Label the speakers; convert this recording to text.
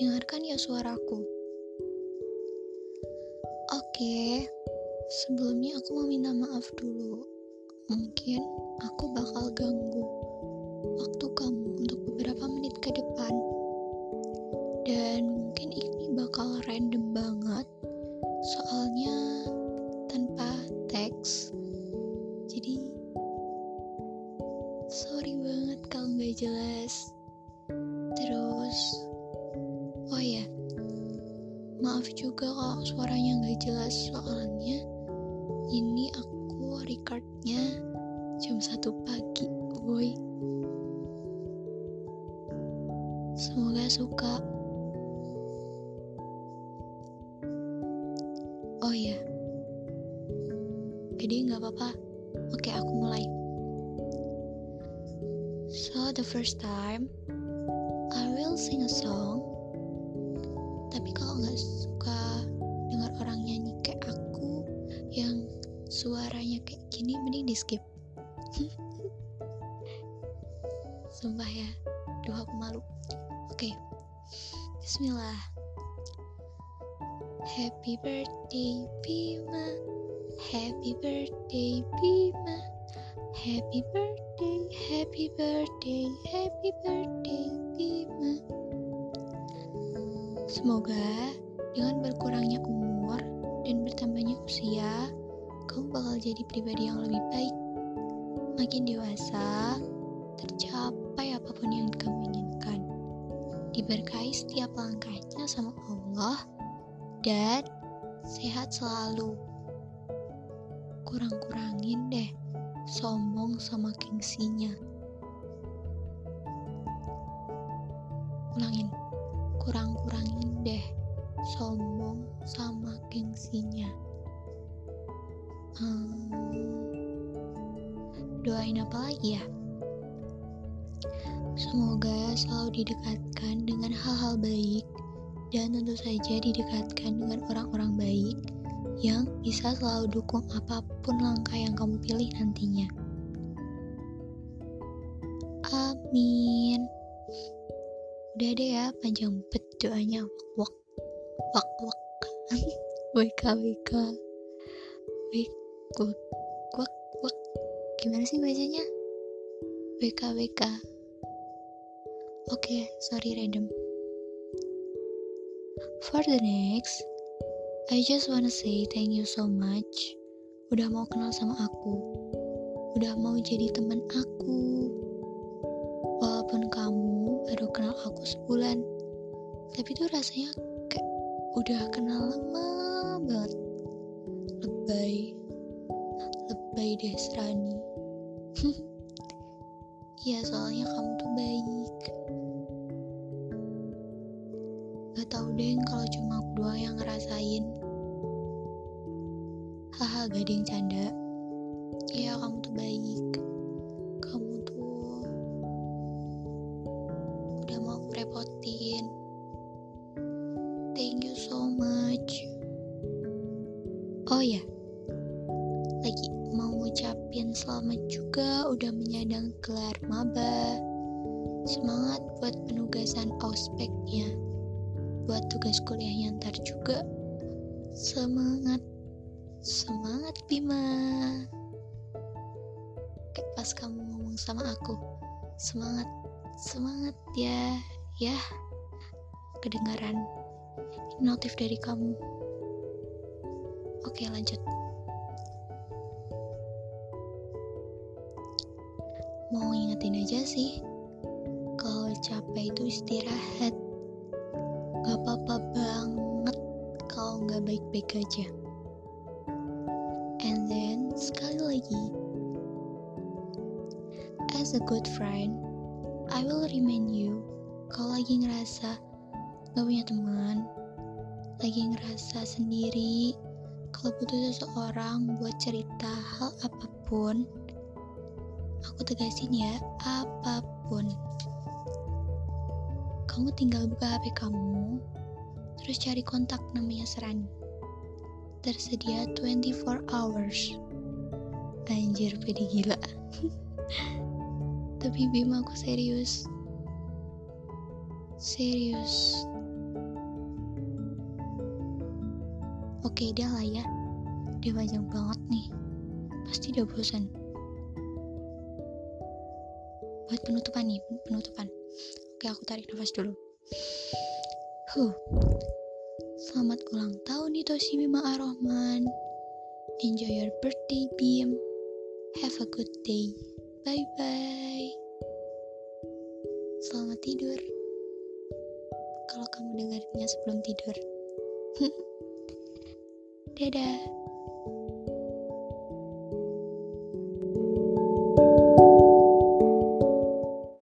Speaker 1: dengarkan ya suaraku. Oke, sebelumnya aku mau minta maaf dulu. Mungkin aku bakal ganggu waktu kamu untuk beberapa menit ke depan. Dan mungkin ini bakal random banget, soalnya tanpa teks. Jadi, sorry banget kalau nggak jelas. Juga kalau suaranya nggak jelas soalnya ini aku recordnya jam satu pagi, boy. Semoga suka. Oh ya, jadi nggak apa-apa. Oke, aku mulai. So the first time, I will sing a song. Tapi kalau nggak suka dengar orang nyanyi kayak aku yang suaranya kayak gini, mending di skip. Sumpah ya, duh aku malu. Oke, Bismillah. Happy birthday Bima Happy birthday Bima Happy birthday, happy birthday, happy birthday Semoga dengan berkurangnya umur dan bertambahnya usia Kamu bakal jadi pribadi yang lebih baik Makin dewasa, tercapai apa pun yang kamu inginkan Diberkahi setiap langkahnya sama Allah dan sehat selalu. Kurang-kurangin deh sombong sama gengsinya. Ulangin, kurang-kurangin deh sombong sama gengsinya. Hmm, doain apa lagi ya? Semoga selalu didekatkan dengan hal-hal baik dan tentu saja didekatkan dengan orang-orang baik yang bisa selalu dukung apa pun langkah yang kamu pilih nantinya. Amin. Udah deh ya, panjang bet doanya. Wak, wak, wak, wk, wk, wak, wak, wak. Gimana sih bacanya? Wk, wk. Oke, sorry random. For the next, I just wanna say thank you so much udah mau kenal sama aku, udah mau jadi teman aku. Walaupun kamu baru kenal aku sebulan, tapi tuh rasanya kayak udah kenal lama banget. Lebay, lebay deh Serani. Iya soalnya kamu tuh baik. Gak tau deh kalau cuma aku doang yang ngerasain. Haha, yang canda. Iya, kamu tuh baik. Oh ya, lagi mau ngucapin selamat juga udah menyandang gelar maba. Semangat buat penugasan ospeknya. Buat tugas kuliahnya ntar juga. Semangat. Semangat Bima. Kayak pas kamu ngomong sama aku semangat semangat ya ya. Kedengaran notif dari kamu oke lanjut. Mau ingetin aja sih kalau capek itu istirahat. Gak apa-apa banget kalau nggak baik-baik aja. And then sekali lagi, as a good friend, I will remind you kalau lagi ngerasa gak punya teman, lagi ngerasa sendiri, kalau butuh seseorang buat cerita hal apa pun, aku tegasin ya, apa pun kamu tinggal buka HP kamu, terus cari kontak namanya Serani. Tersedia 24 hours. Anjir, pede gila. Tapi Bima aku serius. Serius. Oke, dah lah ya. Dia panjang banget nih. Pasti udah bosan. Buat penutupan nih, penutupan. Oke, aku tarik nafas dulu. Huh. Selamat ulang tahun Itoshi Bima Ar-Rahman. Enjoy your birthday, Bim. Have a good day. Bye-bye. Selamat tidur. Kalau kamu dengarnya sebelum tidur. Dadah.